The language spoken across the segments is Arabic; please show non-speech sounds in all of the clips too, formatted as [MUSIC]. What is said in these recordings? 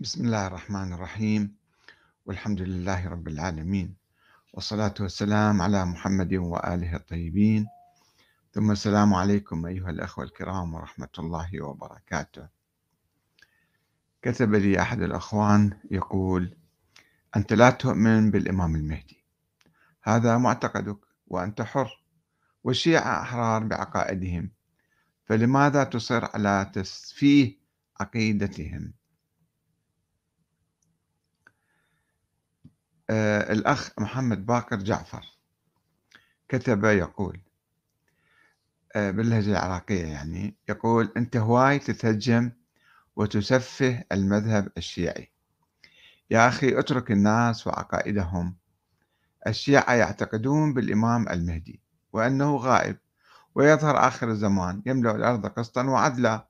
بسم الله الرحمن الرحيم. والحمد لله رب العالمين. والصلاة والسلام على محمد وآله الطيبين. ثم السلام عليكم أيها الأخوة الكرام ورحمة الله وبركاته. كتب لي أحد الأخوان يقول أنت لا تؤمن بالإمام المهدي. هذا معتقدك وأنت حر. والشيعة أحرار بعقائدهم. فلماذا تصر على تسفيه عقيدتهم؟ الأخ محمد باقر جعفر كتب يقول آه باللهجة العراقية يعني يقول أنت هواي تتهجم وتسفه المذهب الشيعي. يا أخي اترك الناس وعقائدهم. الشيعة يعتقدون بالإمام المهدي وأنه غائب ويظهر آخر الزمان يملأ الأرض قسطا وعدلا.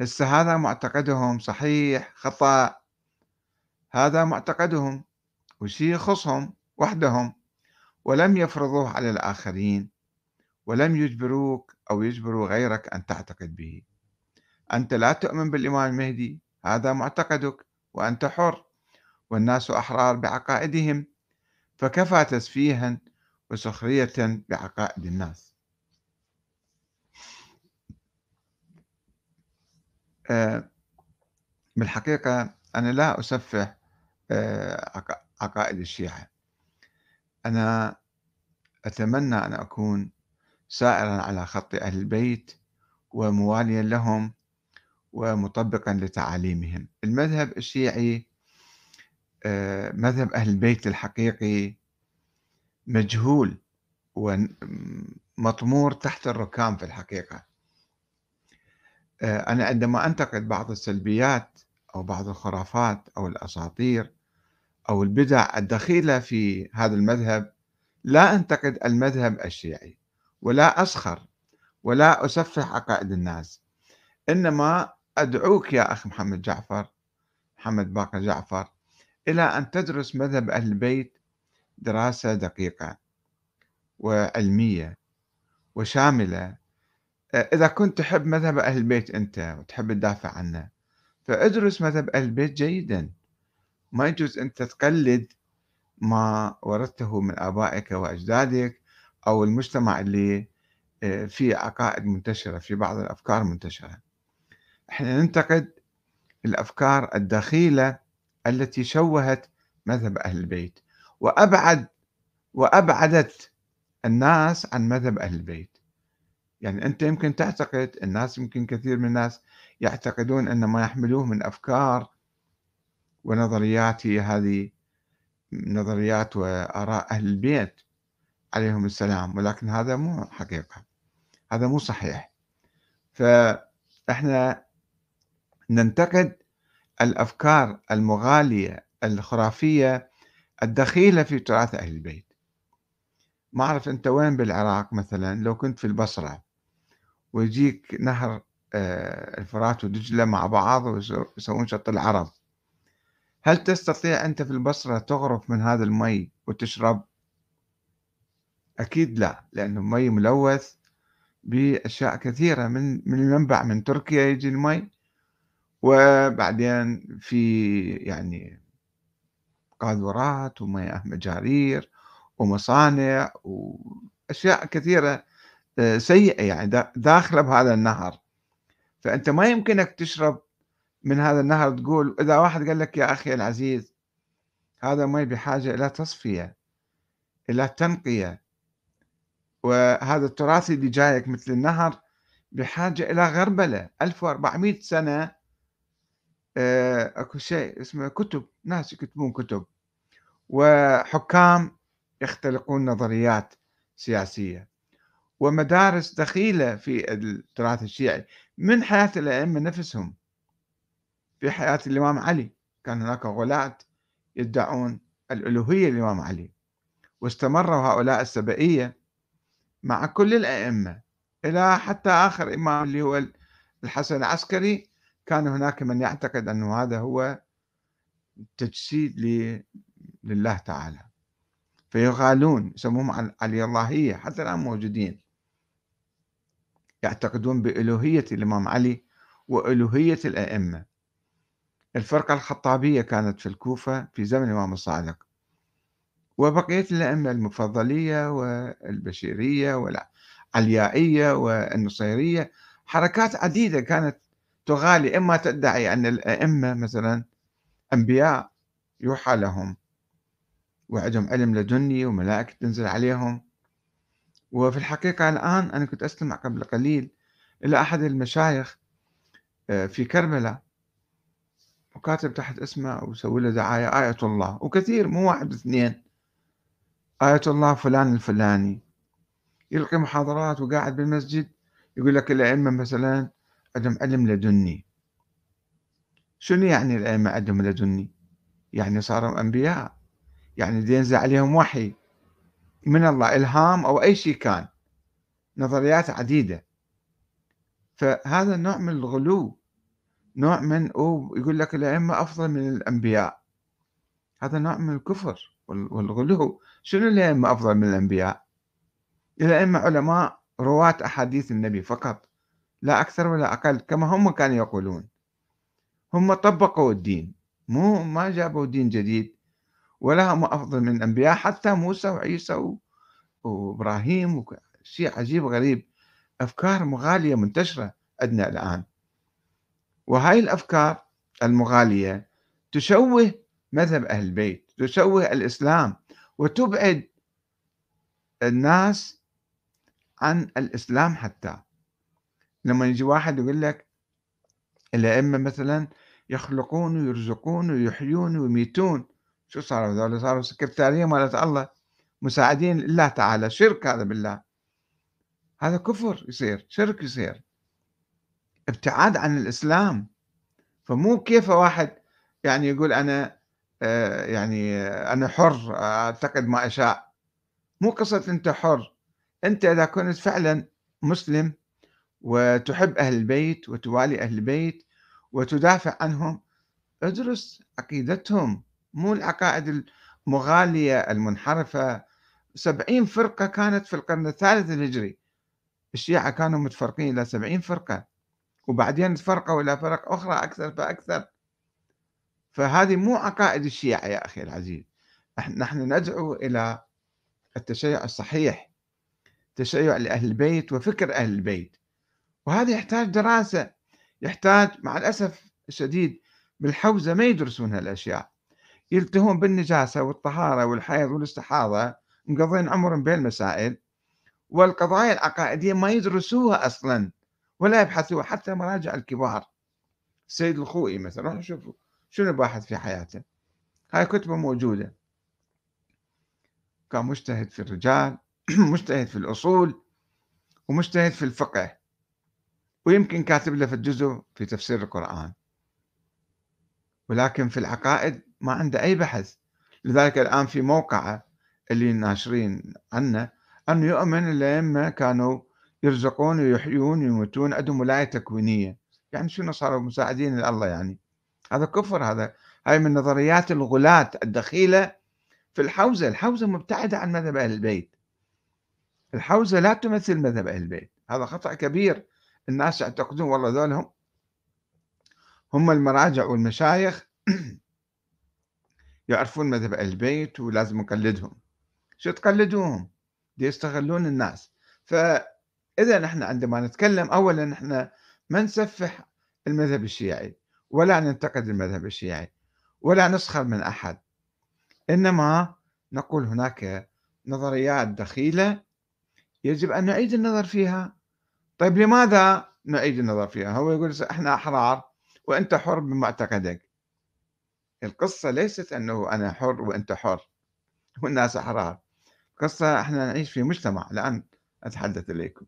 هسه هذا معتقدهم صحيح خطأ. هذا معتقدهم. وشي يخصهم وحدهم ولم يفرضوه على الآخرين ولم يجبروك أو يجبروا غيرك أن تعتقد به. أنت لا تؤمن بالإمام المهدي هذا معتقدك وأنت حر والناس أحرار بعقائدهم فكفى تسفيها وسخرية بعقائد الناس. آه، بالحقيقة أنا لا أسفه آه، عقائد الشيعة أنا أتمنى أن أكون سائرا على خط أهل البيت ومواليا لهم ومطبقا لتعاليمهم. المذهب الشيعي آه، مذهب أهل البيت الحقيقي مجهول ومطمور تحت الركام في الحقيقة. آه، أنا عندما أنتقد بعض السلبيات أو بعض الخرافات أو الأساطير أو البدع الدخيلة في هذا المذهب لا أنتقد المذهب الشيعي ولا أسخر ولا أسفح عقائد الناس. إنما أدعوك يا أخ محمد جعفر محمد باقر جعفر إلى أن تدرس مذهب أهل البيت دراسة دقيقة وعلمية وشاملة. إذا كنت تحب مذهب أهل البيت أنت وتحب تدافع عنه فادرس مذهب أهل البيت جيدا. ما يجوز أنت تقلد ما ورثته من آبائك وأجدادك أو المجتمع اللي آه، فيه عقائد منتشرة في بعض الأفكار منتشرة. إحنا ننتقد الأفكار الدخيلة التي شوهت مذهب أهل البيت وأبعد وأبعدت الناس عن مذهب أهل البيت. يعني أنت يمكن تعتقد الناس يمكن كثير من الناس يعتقدون أن ما يحملوه من أفكار ونظريات هي هذه نظريات وآراء أهل البيت عليهم السلام ولكن هذا مو حقيقة هذا مو صحيح. فإحنا ننتقد الأفكار المغالية الخرافية الدخيلة في تراث أهل البيت. ما أعرف أنت وين بالعراق مثلا لو كنت في البصرة ويجيك نهر آه، الفرات ودجلة مع بعض ويسوون شط العرب هل تستطيع أنت في البصرة تغرف من هذا المي وتشرب؟ أكيد لا لأنه المي ملوث بأشياء كثيرة من من المنبع من تركيا يجي المي وبعدين في يعني قاذورات ومياه مجارير ومصانع وأشياء كثيرة آه، سيئة يعني داخلة بهذا النهر فأنت ما يمكنك تشرب من هذا النهر تقول إذا واحد قال لك يا أخي العزيز هذا مي بحاجة إلى تصفية إلى تنقية. وهذا التراث اللي جايك مثل النهر بحاجة إلى غربلة. 1400 سنة آه، أكو شيء اسمه كتب ناس يكتبون كتب. وحكام يختلقون نظريات سياسية. ومدارس دخيلة في التراث الشيعي. من حياة الأئمة نفسهم. في حياة الإمام علي. كان هناك غلاة يدعون الألوهية للإمام علي. واستمروا هؤلاء السبئية مع كل الأئمة إلى حتى آخر إمام اللي هو الحسن العسكري. كان هناك من يعتقد أنه هذا هو تجسيد لله تعالى. فيغالون يسموهم علي اللهية حتى الآن موجودين. يعتقدون بألوهية الإمام علي وألوهية الأئمة. الفرقة الخطابية كانت في الكوفة في زمن الإمام الصادق وبقية الأئمة المفضلية والبشيرية والعليائية والنصيرية حركات عديدة كانت تغالي إما تدعي أن الأئمة مثلا أنبياء يوحى لهم وعندهم علم لدني وملائكة تنزل عليهم. وفي الحقيقة الآن أنا كنت أستمع قبل قليل إلى أحد المشايخ آه، في كربلاء وكاتب تحت اسمه وسوي له دعاية آية الله. وكثير مو واحد اثنين. آية الله فلان الفلاني. يلقي محاضرات وقاعد بالمسجد يقول لك الأئمة مثلا عندهم علم لدني. شنو يعني الأئمة عندهم لدني؟ يعني صاروا أنبياء. يعني ينزل عليهم وحي. من الله إلهام أو أي شيء كان. نظريات عديدة. فهذا نوع من الغلو. نوع من يقول لك الأئمة أفضل من الأنبياء. هذا نوع من الكفر والغلو. شنو الأئمة أفضل من الأنبياء؟ الأئمة علماء رواة أحاديث النبي فقط لا أكثر ولا أقل كما هم كانوا يقولون. هم طبقوا الدين مو ما جابوا دين جديد ولا هم أفضل من الأنبياء حتى موسى وعيسى وإبراهيم شيء عجيب غريب. أفكار مغالية منتشرة عندنا الآن. وهاي الأفكار المغالية تشوه مذهب أهل البيت تشوه الإسلام وتبعد الناس عن الإسلام حتى. لما يجي واحد يقول لك الأئمة مثلا يخلقون ويرزقون ويحيون ويميتون شو صاروا هذول؟ صاروا سكرتارية مالت الله مساعدين لله تعالى شرك هذا بالله. هذا كفر يصير شرك يصير. ابتعاد عن الإسلام. فمو كيف واحد يعني يقول أنا آه، يعني أنا حر أعتقد ما أشاء. مو قصة أنت حر. أنت إذا كنت فعلا مسلم وتحب أهل البيت وتوالي أهل البيت وتدافع عنهم ادرس عقيدتهم. مو العقائد المغالية المنحرفة. سبعين فرقة كانت في القرن الثالث الهجري. الشيعة كانوا متفرقين إلى سبعين فرقة. وبعدين تفرقوا إلى فرق أخرى أكثر فأكثر. فهذه مو عقائد الشيعة يا أخي العزيز. نحن ندعو إلى التشيع الصحيح تشيع لأهل البيت وفكر أهل البيت. وهذا يحتاج دراسة يحتاج مع الأسف الشديد بالحوزة ما يدرسون هالأشياء يلتهون بالنجاسة والطهارة والحيض والاستحاضة مقضين عمرهم بهالمسائل والقضايا العقائدية ما يدرسوها أصلا. ولا يبحثوها حتى مراجع الكبار. السيد الخوئي مثلا روحوا شوفوا شنو باحث في حياته. هاي كتبة موجودة. كان مجتهد في الرجال [CLEARS THROAT] مجتهد في الأصول ومجتهد في الفقه. ويمكن كاتب له في الجزء في تفسير القرآن. ولكن في العقائد ما عنده أي بحث. لذلك الآن في موقعه اللي ناشرين عنه أنه يؤمن الأئمة كانوا يرزقون ويحيون ويموتون عندهم ولاية تكوينية. يعني شنو صاروا مساعدين لله يعني؟ هذا كفر هذا هاي من نظريات الغلاة الدخيلة في الحوزة. الحوزة مبتعدة عن مذهب أهل البيت. الحوزة لا تمثل مذهب أهل البيت. هذا خطأ كبير. الناس يعتقدون والله ذول هم هم المراجع والمشايخ [CLEARS THROAT] يعرفون مذهب أهل البيت ولازم نقلدهم. شو تقلدوهم؟ يستغلون الناس. فإذا نحن عندما نتكلم أولا نحن ما نسفح المذهب الشيعي ولا ننتقد المذهب الشيعي ولا نسخر من أحد. إنما نقول هناك نظريات دخيلة يجب أن نعيد النظر فيها. طيب لماذا نعيد النظر فيها؟ هو يقول إحنا أحرار وأنت حر بمعتقدك القصة ليست أنه أنا حر وأنت حر والناس أحرار. قصة إحنا نعيش في مجتمع. الآن أتحدث إليكم.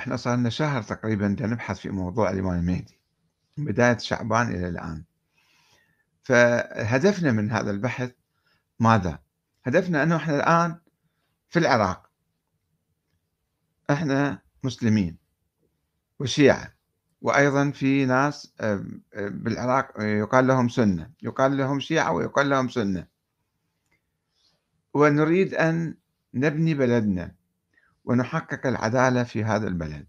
إحنا صار لنا شهر تقريبا نبحث في موضوع الإمام المهدي من بداية شعبان إلى الآن. فهدفنا من هذا البحث ماذا؟ هدفنا أنه إحنا الآن في العراق. إحنا مسلمين وشيعة وأيضا في ناس بالعراق يقال لهم سنة يقال لهم شيعة ويقال لهم سنة. ونريد أن نبني بلدنا. ونحقق العدالة في هذا البلد.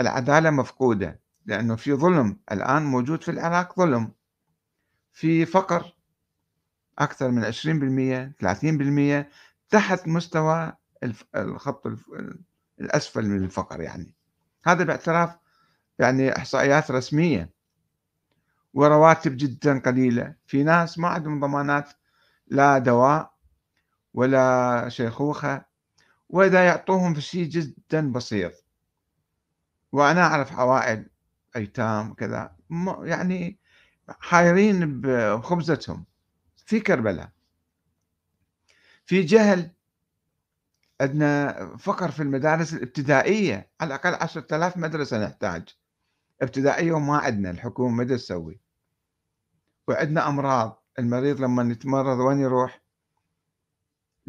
العدالة مفقودة لأنه في ظلم. الآن موجود في العراق ظلم. في فقر أكثر من 20% 30% تحت مستوى الخط الأسفل من الفقر يعني. هذا باعتراف يعني إحصائيات رسمية ورواتب جدا قليلة. في ناس ما عندهم ضمانات لا دواء ولا شيخوخة وإذا يعطوهم في شيء جدا بسيط. وأنا أعرف عوائل أيتام كذا يعني حايرين بخبزتهم في كربلاء. في جهل عندنا فقر في المدارس الابتدائية على الأقل عشرة آلاف مدرسة نحتاج. ابتدائية وما عندنا الحكومة ما تسوي. وعندنا أمراض المريض لما يتمرض وين يروح؟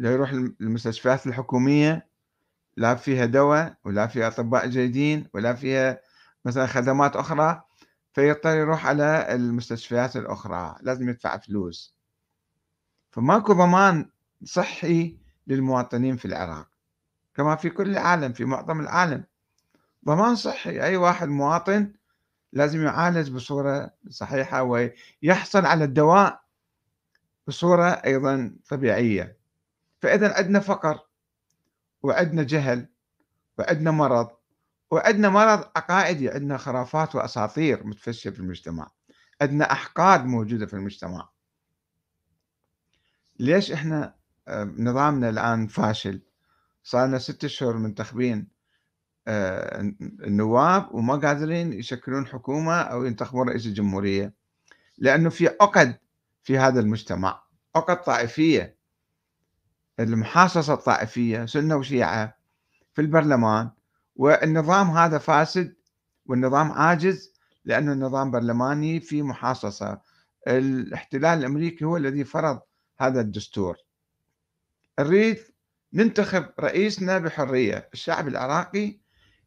لا يروح المستشفيات الحكومية لا فيها دواء ولا فيها أطباء جيدين ولا فيها مثلا خدمات أخرى فيضطر يروح على المستشفيات الأخرى لازم يدفع فلوس. فماكو ضمان صحي للمواطنين في العراق كما في كل العالم في معظم العالم. ضمان صحي أي واحد مواطن لازم يعالج بصورة صحيحة ويحصل على الدواء بصورة أيضا طبيعية. فإذا عندنا فقر وعندنا جهل وعندنا مرض وعندنا مرض عقائدي عندنا خرافات وأساطير متفشية في المجتمع. عندنا أحقاد موجودة في المجتمع. ليش إحنا آه، نظامنا الآن فاشل؟ صار لنا ست أشهر منتخبين آه، النواب وما قادرين يشكلون حكومة أو ينتخبون رئيس الجمهورية لأنه في عقد في هذا المجتمع عقد طائفية المحاصصة الطائفية سنة وشيعة في البرلمان. والنظام هذا فاسد والنظام عاجز لأنه النظام برلماني في محاصصة. الاحتلال الأمريكي هو الذي فرض هذا الدستور. نريد ننتخب رئيسنا بحرية. الشعب العراقي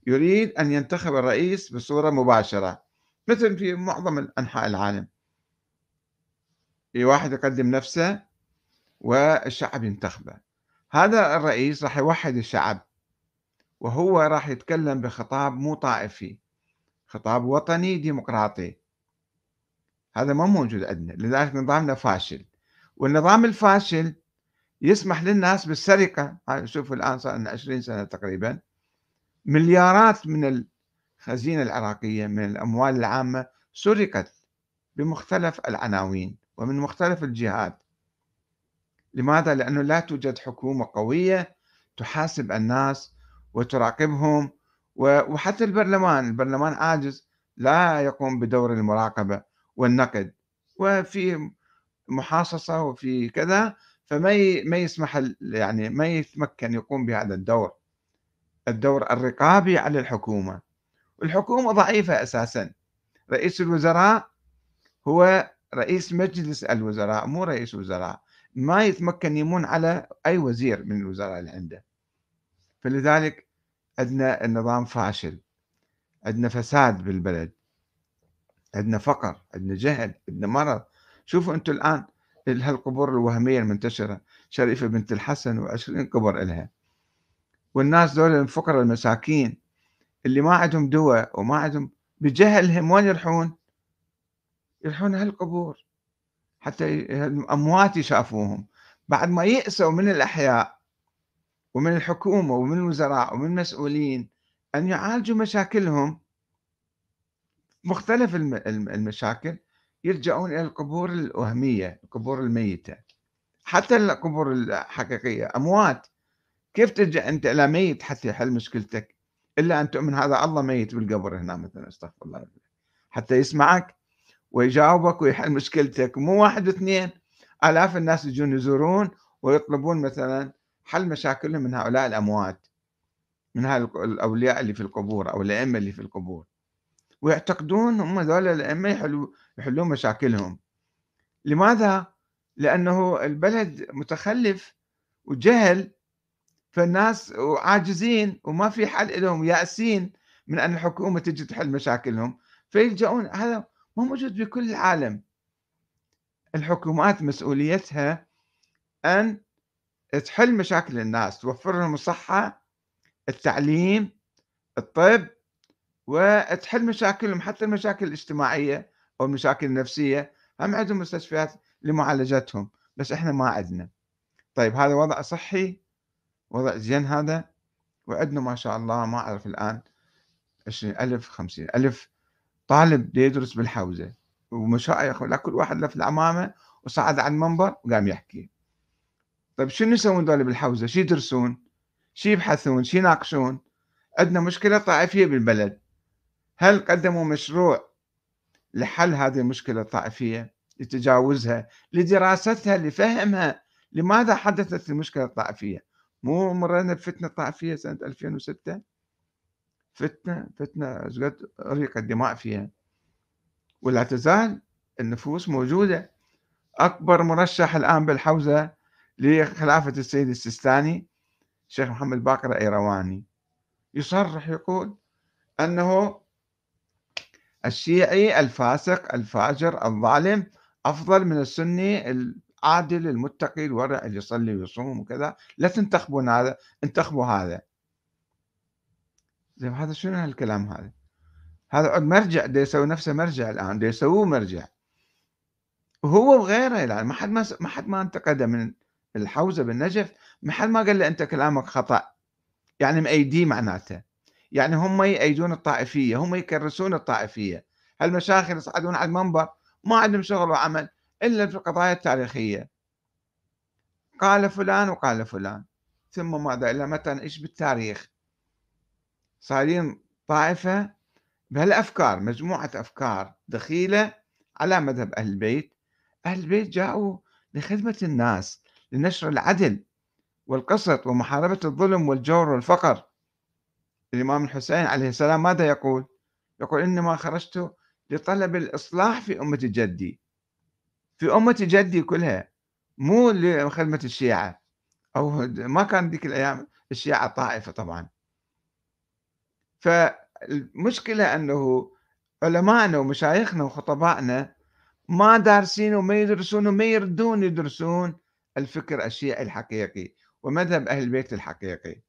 يريد أن ينتخب الرئيس بصورة مباشرة مثل في معظم أنحاء العالم. واحد يقدم نفسه والشعب ينتخبه. هذا الرئيس راح يوحد الشعب وهو راح يتكلم بخطاب مو طائفي خطاب وطني ديمقراطي. هذا ما موجود عندنا لذلك نظامنا فاشل. والنظام الفاشل يسمح للناس بالسرقة. شوفوا الآن صار لنا 20 سنة تقريبا. مليارات من الخزينة العراقية من الأموال العامة سرقت بمختلف العناوين ومن مختلف الجهات. لماذا؟ لأنه لا توجد حكومة قوية تحاسب الناس وتراقبهم وحتى البرلمان البرلمان عاجز لا يقوم بدور المراقبة والنقد. وفي محاصصة وفي كذا فما ما يسمح يعني ما يتمكن يقوم بهذا الدور. الدور الرقابي على الحكومة. الحكومة ضعيفة أساسا. رئيس الوزراء هو رئيس مجلس الوزراء مو رئيس وزراء. ما يتمكن يمون على أي وزير من الوزراء اللي عنده. فلذلك عندنا النظام فاشل عندنا فساد بالبلد عندنا فقر عندنا جهل عندنا مرض. شوفوا أنتم الآن هالقبور الوهمية المنتشرة شريفة بنت الحسن وعشرين قبر إلها. والناس دول الفقراء المساكين اللي ما عندهم دواء وما عندهم بجهلهم وين يروحون؟ يروحون هالقبور. حتى الأموات يشافوهم. بعد ما يأسوا من الأحياء ومن الحكومة ومن الوزراء ومن المسؤولين أن يعالجوا مشاكلهم مختلف المشاكل يرجعون إلى القبور الوهمية القبور الميتة. حتى القبور الحقيقية أموات. كيف ترجع أنت إلى ميت حتى يحل مشكلتك؟ إلا أن تؤمن هذا الله ميت بالقبر هنا مثلا أستغفر الله. حتى يسمعك ويجاوبك ويحل مشكلتك. مو واحد واثنين. آلاف الناس يجون يزورون ويطلبون مثلا حل مشاكلهم من هؤلاء الأموات من الأولياء اللي في القبور أو الأئمة اللي في القبور. ويعتقدون هم ذول الأئمة يحلوا يحلون مشاكلهم. لماذا؟ لأنه البلد متخلف وجهل فالناس عاجزين وما في حل لهم يائسين من أن الحكومة تجي تحل مشاكلهم. فيلجؤون هذا ما موجود بكل العالم. الحكومات مسؤوليتها أن تحل مشاكل الناس توفر لهم الصحة التعليم الطب وتحل مشاكلهم حتى المشاكل الاجتماعية أو المشاكل النفسية. هم عندهم مستشفيات لمعالجتهم بس إحنا ما عندنا. طيب هذا وضع صحي وضع زين هذا وعندنا ما شاء الله ما أعرف الآن عشرين ألف خمسين ألف طالب يدرس بالحوزة. ومشايخ ولا كل واحد لف العمامة وصعد على المنبر وقام يحكي. طيب شنو يسوون دول بالحوزة؟ شو يدرسون؟ شو يبحثون؟ شو يناقشون؟ عندنا مشكلة طائفية بالبلد. هل قدموا مشروع لحل هذه المشكلة الطائفية؟ لتجاوزها لدراستها لفهمها. لماذا حدثت المشكلة الطائفية؟ مو مرينا بفتنة طائفية سنة 2006 فتنة فتنة قد أريق الدماء فيها. ولا تزال النفوس موجودة. أكبر مرشح الآن بالحوزة لخلافة السيد السيستاني الشيخ محمد باقر الأيرواني. يصرح يقول أنه الشيعي الفاسق الفاجر الظالم أفضل من السني العادل المتقي الورع اللي يصلي ويصوم وكذا. لا تنتخبون هذا انتخبوا هذا. زين هذا شنو هالكلام هذا؟ هذا عد مرجع دا يسوي نفسه مرجع الآن دا يسووه مرجع. وهو وغيره يعني ما حد ما ما حد ما انتقده من الحوزة بالنجف ما حد ما قال له أنت كلامك خطأ. يعني مأيديه معناته. يعني هم يأيدون الطائفية هم يكرسون الطائفية. هالمشايخ يصعدون على المنبر ما عندهم شغل وعمل إلا في القضايا التاريخية. قال فلان وقال فلان ثم ماذا؟ إلا متى؟ نعيش بالتاريخ؟ صايرين طائفة بهالأفكار مجموعة أفكار دخيلة على مذهب أهل البيت. أهل البيت جاءوا لخدمة الناس لنشر العدل والقسط ومحاربة الظلم والجور والفقر. الإمام الحسين عليه السلام ماذا يقول؟ يقول إنما خرجت لطلب الإصلاح في أمة جدي. في أمة جدي كلها مو لخدمة الشيعة. أو ما كان ذيك الأيام الشيعة طائفة طبعا. فالمشكلة أنه علمائنا ومشايخنا وخطبائنا ما دارسين وما يدرسون وما يردون يدرسون الفكر الشيعي الحقيقي ومذهب أهل البيت الحقيقي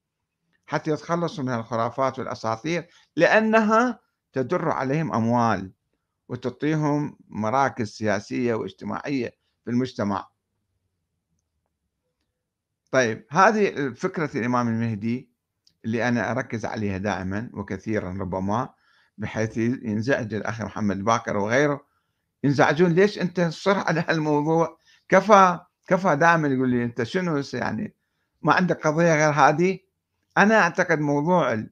حتى يتخلصوا من الخرافات والأساطير لأنها تدر عليهم أموال وتعطيهم مراكز سياسية واجتماعية في المجتمع. طيب هذه فكرة الإمام المهدي. اللي أنا أركز عليها دائما وكثيرا ربما بحيث ينزعج الأخ محمد باكر وغيره. ينزعجون ليش أنت تصر على هالموضوع؟ كفى كفى دائما يقول لي أنت شنو يعني ما عندك قضية غير هذه؟ أنا أعتقد موضوع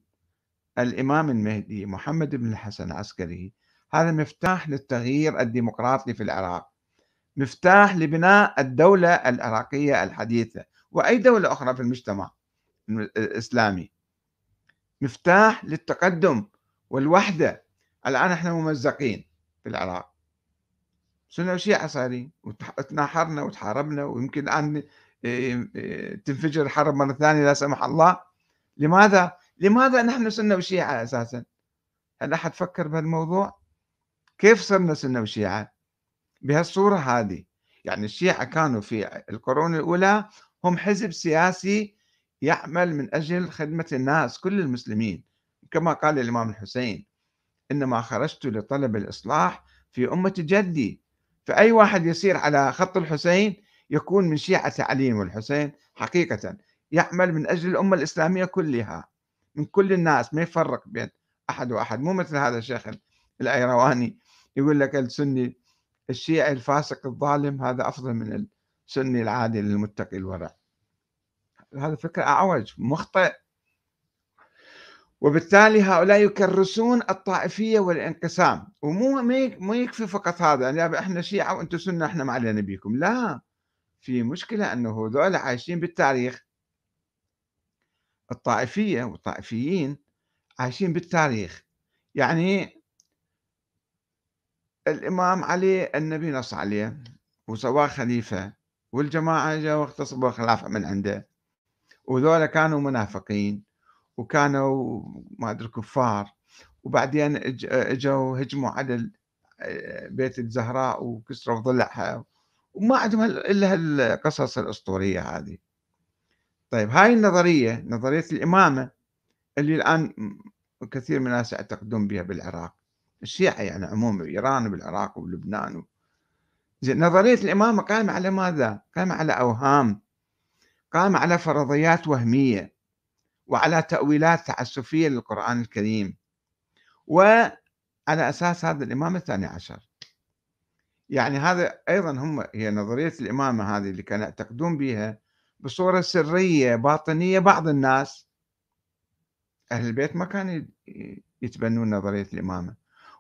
الإمام المهدي محمد بن الحسن العسكري هذا مفتاح للتغيير الديمقراطي في العراق مفتاح لبناء الدولة العراقية الحديثة وأي دولة أخرى في المجتمع الإسلامي. مفتاح للتقدم والوحدة الآن إحنا ممزقين في العراق سنة وشيعة صايرين وتناحرنا وتحاربنا ويمكن الآن إيه، إيه، تنفجر الحرب مرة ثانية لا سمح الله لماذا؟ لماذا نحن سنة وشيعة أساسا؟ هل أحد فكر بهالموضوع؟ كيف صرنا سنة وشيعة؟ بهالصورة هذه يعني الشيعة كانوا في القرون الأولى هم حزب سياسي يعمل من أجل خدمة الناس كل المسلمين. كما قال الإمام الحسين إنما خرجت لطلب الإصلاح في أمة جدي. فأي واحد يسير على خط الحسين يكون من شيعة علي والحسين حقيقة. يعمل من أجل الأمة الإسلامية كلها من كل الناس ما يفرق بين أحد وأحد. مو مثل هذا الشيخ الأيرواني يقول لك السني الشيعي الفاسق الظالم هذا أفضل من السني العادل المتقي الورع. هذا فكرة أعوج مخطئ. وبالتالي هؤلاء يكرسون الطائفية والانقسام. ومو ما يكفي فقط هذا يعني إحنا شيعة وأنتم سنة إحنا ما علينا بيكم. لا في مشكلة أنه هذول عايشين بالتاريخ. الطائفية والطائفيين عايشين بالتاريخ. يعني الإمام علي النبي نص عليه وسواه خليفة والجماعة جاءوا واغتصبوا الخلافة من عنده. وذولا كانوا منافقين وكانوا ما أدري كفار وبعدين إجوا هجموا على بيت الزهراء وكسروا ضلعها وما عندهم إلا هالقصص الأسطورية هذه. طيب هاي النظرية نظرية الإمامة اللي الآن كثير من الناس يعتقدون بها بالعراق. الشيعة يعني عموما بإيران وبالعراق ولبنان و... زين نظرية الإمامة قائمة على ماذا؟ قائمة على أوهام. قائمة على فرضيات وهمية وعلى تأويلات تعسفية للقرآن الكريم. وعلى أساس هذا الإمام الثاني عشر. يعني هذا أيضا هم هي نظرية الإمامة هذه اللي كانوا يعتقدون بها بصورة سرية باطنية بعض الناس. أهل البيت ما كانوا يتبنون نظرية الإمامة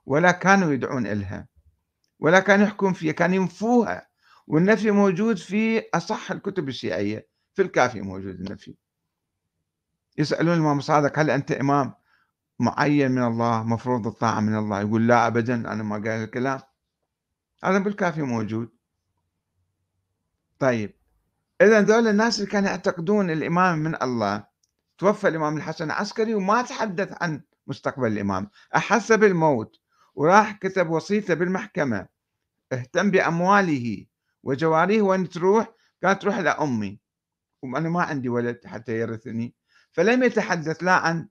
ولا كانوا يدعون إلها ولا كانوا يحكون فيها كانوا ينفوها. والنفي موجود في أصح الكتب الشيعية. في الكافي موجود النفي يسألون الإمام الصادق هل أنت إمام معين من الله مفروض الطاعة من الله؟ يقول لا أبدا أنا ما قال الكلام. هذا بالكافي موجود. طيب إذا دول الناس اللي كانوا يعتقدون الإمام من الله توفى الإمام الحسن العسكري وما تحدث عن مستقبل الإمام. أحس بالموت وراح كتب وصيته بالمحكمة. اهتم بأمواله وجواريه وين تروح قال تروح لأمي. وأنا ما عندي ولد حتى يرثني. فلم يتحدث لا عن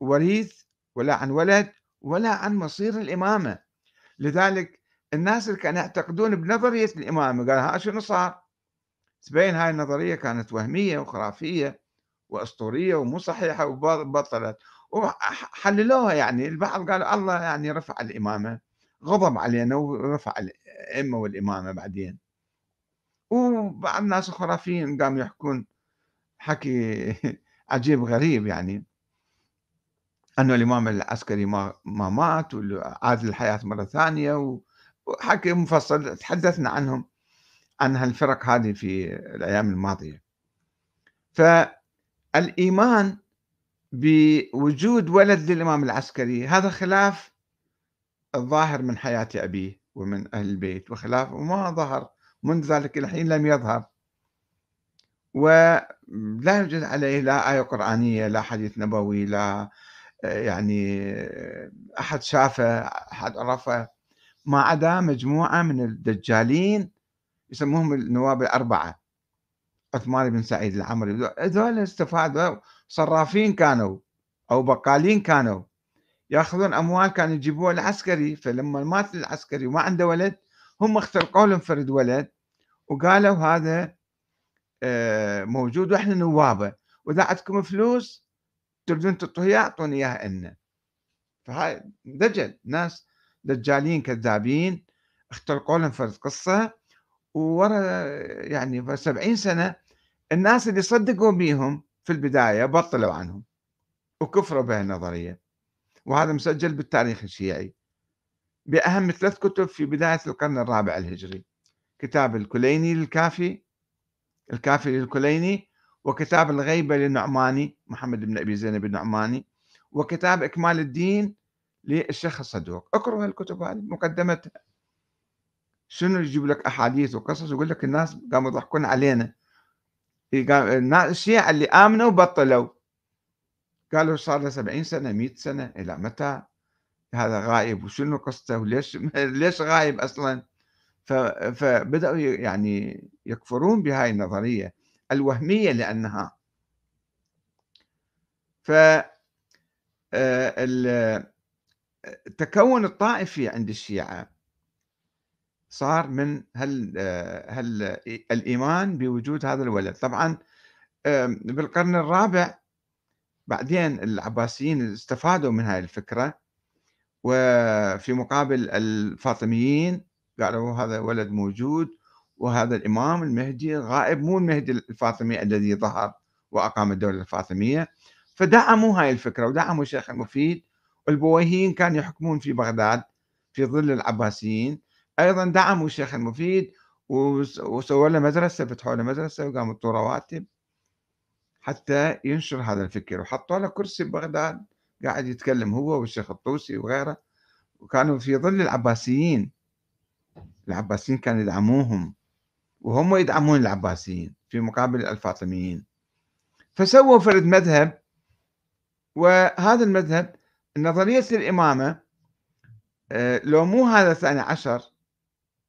وريث ولا عن ولد ولا عن مصير الإمامة. لذلك الناس اللي كانوا يعتقدون بنظرية الإمامة قال ها شنو صار؟ تبين هاي النظرية كانت وهمية وخرافية وأسطورية ومو صحيحة وبطلت. وحللوها يعني البعض قالوا الله يعني رفع الإمامة غضب علينا ورفع الأئمة والإمامة بعدين. وبعض الناس الخرافيين قاموا يحكون حكي [LAUGHS] عجيب غريب يعني. أنه الإمام العسكري ما, ما مات وعاد للحياة مرة ثانية وحكي مفصل تحدثنا عنهم عن هالفرق هذه في الأيام الماضية. فالإيمان بوجود ولد للإمام العسكري هذا خلاف الظاهر من حياة أبيه ومن أهل البيت وخلاف وما ظهر منذ ذلك الحين لم يظهر. ولا يوجد عليه لا آية قرآنية لا حديث نبوي لا يعني أحد شافه أحد عرفه. ما عدا مجموعة من الدجالين يسموهم النواب الأربعة عثمان بن سعيد العمري. هذول استفادوا صرافين كانوا أو بقالين كانوا. يأخذون أموال كانوا يجيبوها العسكري فلما مات العسكري وما عنده ولد هم اخترقوا لهم فرد ولد. وقالوا هذا آه، موجود وإحنا نوابه وإذا عندكم فلوس تريدون تعطوه اياه اعطوني إياها لنا فهاي دجل. ناس دجالين كذابين اخترقوا لهم فرد قصة. وورا يعني 70 سنة الناس اللي صدقوا بيهم في البداية بطلوا عنهم وكفروا بهالنظرية. النظريه وهذا مسجل بالتاريخ الشيعي. بأهم ثلاث كتب في بداية القرن الرابع الهجري. كتاب الكليني للكافي الكافي للكليني وكتاب الغيبة للنعماني محمد بن أبي زينب النعماني وكتاب إكمال الدين للشيخ الصدوق. اقرأوا هالكتب هذه مقدمتها شنو يجيب لك أحاديث وقصص؟ يقول لك الناس قاموا يضحكون علينا. الشيعة اللي آمنوا بطلوا قالوا صار له 70 سنة 100 سنة إلى متى؟ هذا غايب. وشنو قصته؟ وليش [LAUGHS] ليش غايب أصلا؟ فبدأوا يعني يكفرون بهاي النظرية الوهمية لأنها ف التكون الطائفي عند الشيعة صار من هل هل الإيمان بوجود هذا الولد. طبعا بالقرن الرابع بعدين العباسيين استفادوا من هاي الفكرة وفي مقابل الفاطميين قالوا هذا ولد موجود وهذا الإمام المهدي غائب مو المهدي الفاطمي الذي ظهر وأقام الدولة الفاطمية. فدعموا هاي الفكرة ودعموا الشيخ المفيد. والبويهيين كانوا يحكمون في بغداد في ظل العباسيين. أيضا دعموا الشيخ المفيد وسووا له مدرسة فتحوا له مدرسة وقاموا رواتب حتى ينشر هذا الفكر. وحطوا له كرسي ببغداد قاعد يتكلم هو والشيخ الطوسي وغيره. وكانوا في ظل العباسيين. العباسيين كانوا يدعموهم وهم يدعمون العباسيين في مقابل الفاطميين. فسووا فرد مذهب وهذا المذهب نظرية الإمامة آه، لو مو هذا الثاني عشر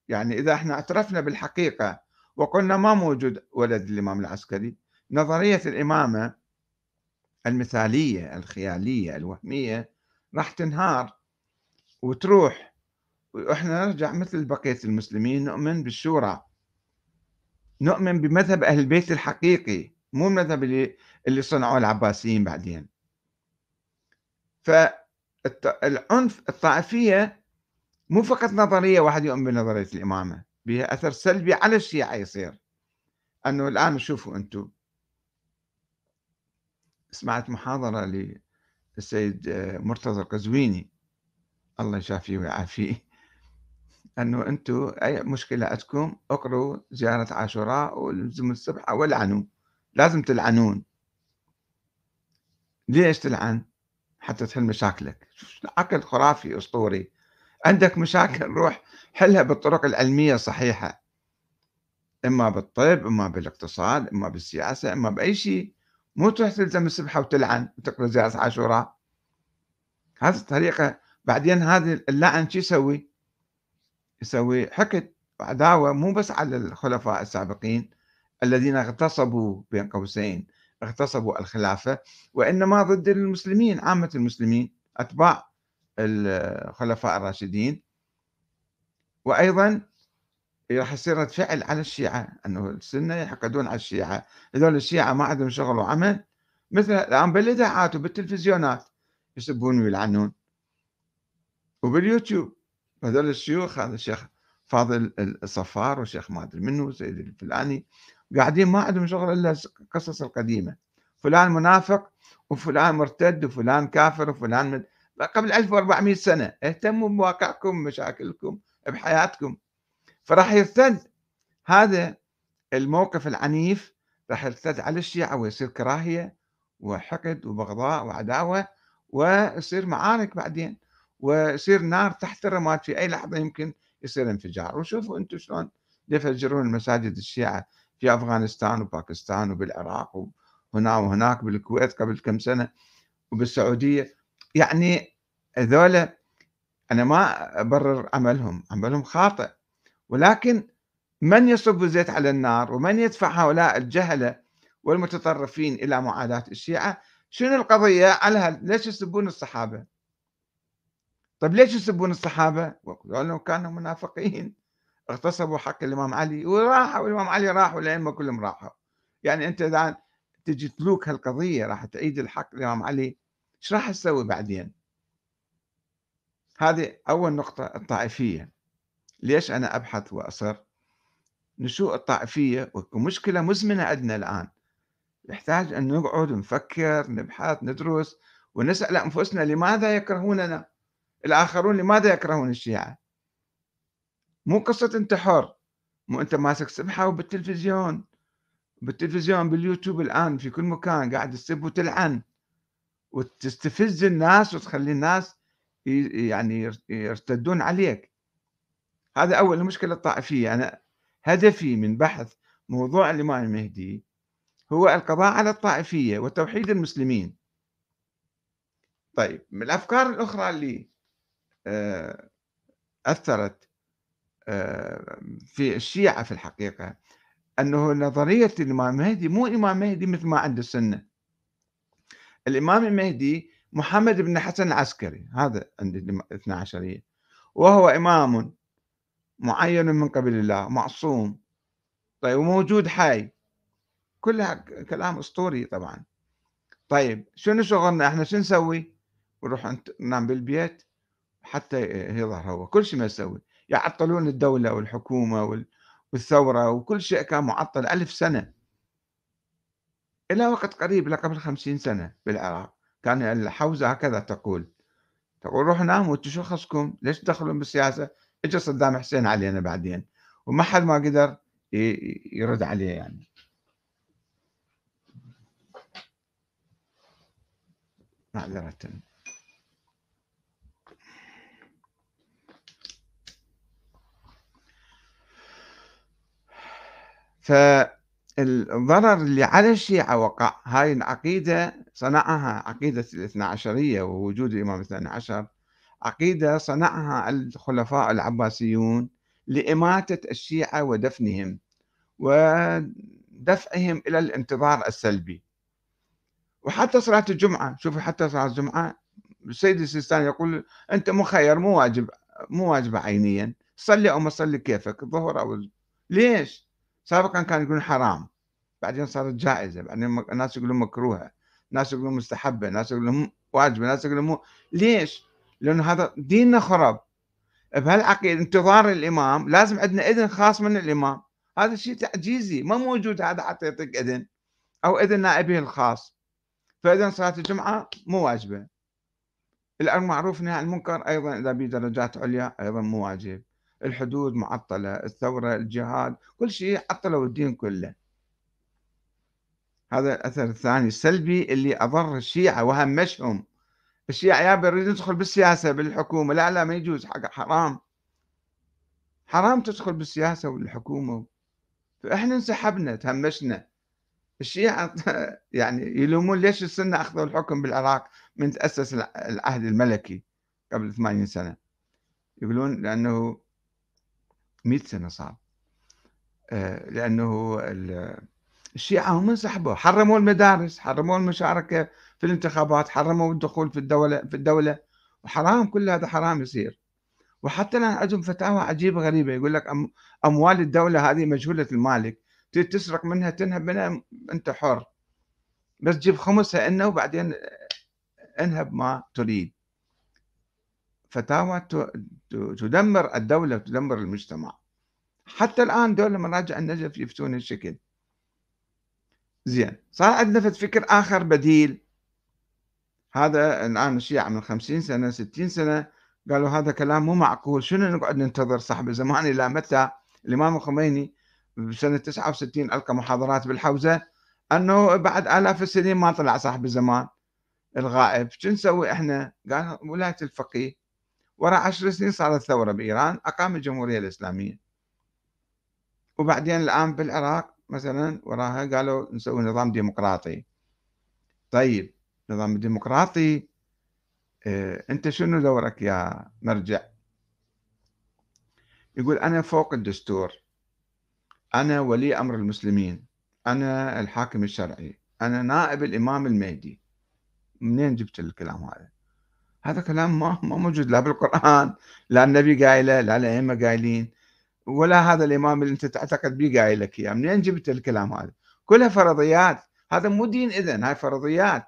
يعني إذا إحنا اعترفنا بالحقيقة وقلنا ما موجود ولد الإمام العسكري نظرية الإمامة المثالية الخيالية الوهمية راح تنهار وتروح. وإحنا نرجع مثل بقية المسلمين نؤمن بالشورى. نؤمن بمذهب أهل البيت الحقيقي مو المذهب اللي اللي صنعوه العباسيين بعدين. فالعنف الطائفية مو فقط نظرية واحد يؤمن بنظرية الإمامة بها أثر سلبي على الشيعة يصير. أنه الآن شوفوا أنتم. سمعت محاضرة للسيد مرتضى القزويني. الله يشافيه ويعافيه. أنه أنتم أي مشكلة عندكم اقروا زيارة عاشوراء والزموا السبحه والعنوا لازم تلعنون. ليش تلعن؟ حتى تحل مشاكلك. عقل خرافي أسطوري. عندك مشاكل روح حلها بالطرق العلمية الصحيحة. إما بالطب إما بالاقتصاد إما بالسياسة إما بأي شيء. مو تروح تلزم السبحه وتلعن وتقرأ زيارة عاشوراء. هذه الطريقة. بعدين هذا اللعن شو يسوي؟ يسوي حقد وعداوه مو بس على الخلفاء السابقين الذين اغتصبوا بين قوسين اغتصبوا الخلافة وإنما ضد المسلمين عامة المسلمين أتباع الخلفاء الراشدين. وأيضا راح يصير رد فعل على الشيعة إنه السنة يحقدون على الشيعة. هذول الشيعة ما عندهم شغل وعمل. مثل الآن بالإذاعات وبالتلفزيونات يسبون ويلعنون. وباليوتيوب هذول الشيوخ هذا الشيخ فاضل الصفار والشيخ ما أدري منه سيد الفلاني قاعدين ما عندهم شغل إلا القصص القديمة. فلان منافق وفلان مرتد وفلان كافر وفلان من قبل 1400 سنة. اهتموا بواقعكم بمشاكلكم بحياتكم. فراح يرتد. هذا الموقف العنيف راح يرتد على الشيعة ويصير كراهية وحقد وبغضاء وعداوة ويصير معارك بعدين. ويصير نار تحت الرماد في أي لحظة يمكن يصير انفجار. وشوفوا أنتم شلون يفجرون المساجد الشيعة في أفغانستان وباكستان وبالعراق وهنا وهناك بالكويت قبل كم سنة وبالسعودية. يعني هذولا أنا ما أبرر عملهم عملهم خاطئ. ولكن من يصب الزيت على النار ومن يدفع هؤلاء الجهلة والمتطرفين إلى معاداة الشيعة؟ شنو القضية على ليش يسبون الصحابة؟ طيب ليش يسبون الصحابة؟ لأنهم كانوا منافقين. اغتصبوا حق الإمام علي وراحوا والإمام علي راح والأئمة كلهم راحوا. يعني أنت إذا تجي تلوك هالقضية راح تعيد الحق الإمام علي إيش راح تسوي بعدين؟ هذه أول نقطة الطائفية. ليش أنا أبحث وأصر؟ نشوء الطائفية ومشكلة مزمنة عندنا الآن. يحتاج أن نقعد نفكر نبحث ندرس ونسأل أنفسنا لماذا يكرهوننا. الآخرون لماذا يكرهون الشيعة. مو قصة أنت حر مو أنت ماسك سبحة وبالتلفزيون. بالتلفزيون باليوتيوب الآن في كل مكان قاعد تسب وتلعن. وتستفز الناس وتخلي الناس يعني يرتدون عليك. هذا أول المشكلة الطائفية. أنا هدفي من بحث موضوع الإمام المهدي هو القضاء على الطائفية وتوحيد المسلمين. طيب من الأفكار الأخرى اللي أثرت آه، في الشيعة في الحقيقة أنه نظرية الإمام المهدي مو إمام مهدي مثل ما عند السنة. الإمام المهدي محمد بن حسن العسكري هذا عند الاثنى عشرية. وهو إمام معين من قبل الله معصوم طيب وموجود حي. كلها كلام أسطوري طبعا. طيب شنو شغلنا؟ إحنا شو نسوي؟ نروح ننام بالبيت. حتى يظهر هو. كل شيء ما يسوي. يعطلون الدولة والحكومة والثورة وكل شيء كان معطل ألف سنة. إلى وقت قريب قبل خمسين سنة بالعراق. كان الحوزة هكذا تقول. تقول روح ناموا شو خصكم؟ ليش تدخلون بالسياسة؟ اجى صدام حسين علينا بعدين. وما حد ما قدر يرد عليه يعني. معذرة. فالضرر اللي على الشيعة وقع هاي العقيدة صنعها عقيدة الاثنى عشرية ووجود الإمام الثاني عشر عقيدة صنعها الخلفاء العباسيون لإماتة الشيعة ودفنهم ودفعهم إلى الانتظار السلبي وحتى صلاة الجمعة شوفوا حتى صلاة الجمعة السيد السيستاني يقول أنت مخير مو واجب مو واجبة عينيا صلي أو ما تصلي كيفك الظهر أو ليش؟ سابقا كانوا يقولون حرام. بعدين صارت جائزة. بعدين الناس يقولون مكروهة. ناس يقولون مستحبة. ناس يقولون واجبة. ناس يقولون مو ليش؟ لأنه هذا ديننا خرب بهالعقيدة انتظار الإمام لازم عندنا إذن خاص من الإمام. هذا شيء تعجيزي. ما موجود هذا حتى يعطيك إذن أو إذن نائبه الخاص. فإذا صلاة الجمعة مو واجبة. الأمر معروف نهي عن المنكر أيضا إذا بدرجات عليا أيضا مو واجب. الحدود معطلة الثورة الجهاد كل شيء عطلوا الدين كله. هذا الأثر الثاني السلبي اللي أضر الشيعة وهمشهم. الشيعة يا يريد يدخل بالسياسة بالحكومة. لا لا ما يجوز حق حرام. حرام تدخل بالسياسة والحكومة. فإحنا انسحبنا تهمشنا. الشيعة [LAUGHS] يعني يلومون ليش السنة أخذوا الحكم بالعراق من تأسس العهد الملكي قبل 80 سنة. يقولون لأنه 100 سنة صار آه، لأنه الشيعة هم انسحبوا حرموا المدارس حرموا المشاركة في الانتخابات حرموا الدخول في الدولة في الدولة. وحرام كل هذا حرام يصير. وحتى الآن عندهم فتاوى عجيبة غريبة. يقول لك أموال الدولة هذه مجهولة المالك. تسرق منها تنهب منها أنت حر. بس جيب خمسها إنه وبعدين انهب ما تريد. فتاوى تدمر الدولة وتدمر المجتمع. حتى الآن دولة مراجع النجف يفتون الشكل. زين صار عندنا فكر آخر بديل. هذا الآن الشيعة من خمسين سنة ستين سنة قالوا هذا كلام مو معقول. شنو نقعد ننتظر صاحب الزمان إلى متى؟ الإمام الخميني بسنة 69 ألقى محاضرات بالحوزة أنه بعد آلاف السنين ما طلع صاحب الزمان الغائب. شو نسوي إحنا؟ قال ولاية الفقيه وراء عشر سنين صارت ثورة بإيران أقام الجمهورية الإسلامية. وبعدين الآن بالعراق مثلا وراها قالوا نسوي نظام ديمقراطي. طيب نظام ديمقراطي آه أنت شنو دورك يا مرجع؟ يقول أنا فوق الدستور. أنا ولي أمر المسلمين. أنا الحاكم الشرعي. أنا نائب الإمام المهدي. منين جبت الكلام هذا؟ هذا كلام ما ما موجود لا بالقرآن لا النبي قايله لا الأئمة قايلين ولا هذا الإمام اللي أنت تعتقد به قايل لك إياه. منين جبت الكلام هذا؟ كلها فرضيات. هذا مو دين إذن هاي فرضيات.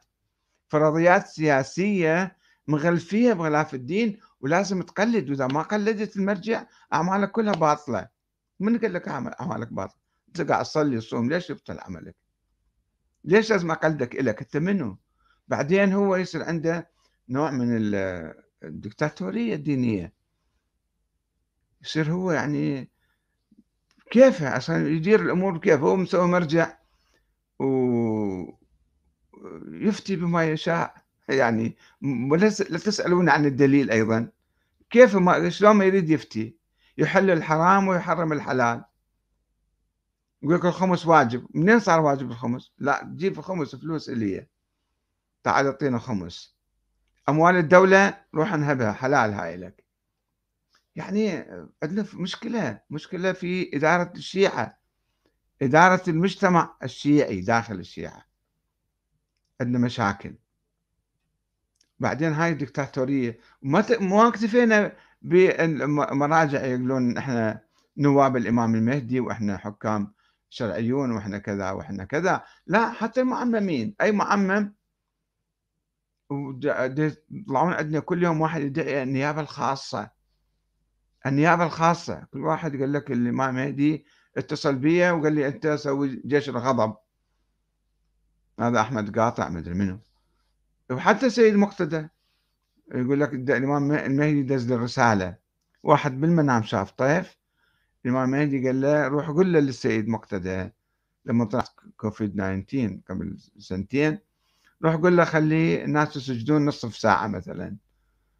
فرضيات سياسية مغلفية بغلاف الدين ولازم تقلد. وإذا ما قلدت المرجع أعمالك كلها باطلة. من قال لك أعمالك باطلة؟ أنت قاعد تصلي تصوم ليش يبطل عملك ليش لازم أقلدك إلك؟ أنت منه بعدين هو يصير عنده نوع من الدكتاتورية الدينية. يصير هو يعني كيفه عشان يدير الأمور كيف؟ هو مسوي مرجع ويفتي بما يشاء. يعني لا تسألون عن الدليل أيضا. كيف ما شلون ما يريد يفتي؟ يحل الحرام ويحرم الحلال. يقول لك الخمس واجب. منين صار واجب الخمس؟ لا جيب الخمس فلوس اللي تعال أعطينا خمس. أموال الدولة روح انهبها حلال هاي لك. يعني عندنا مشكلة مشكلة في إدارة الشيعة. إدارة المجتمع الشيعي داخل الشيعة. عندنا مشاكل. بعدين هاي الدكتاتورية. ما اكتفينا بمراجع يقولون إحنا نواب الإمام المهدي وإحنا حكام شرعيون وإحنا كذا وإحنا كذا. لا حتى المعممين. أي معمم يطلعون عندنا كل يوم واحد يدعي النيابة الخاصة. النيابة الخاصة كل واحد قال لك الإمام مهدي اتصل بي وقال لي أنت سوي جيش الغضب. هذا أحمد قاطع مدري منه وحتى سيد مقتدى يقول لك الإمام المهدي دز له رسالة. واحد بالمنام شاف طيف الإمام المهدي قال له روح قول له للسيد مقتدى. لما طلع كوفيد 19 قبل سنتين روح قول له خلي الناس يسجدون نصف ساعة مثلا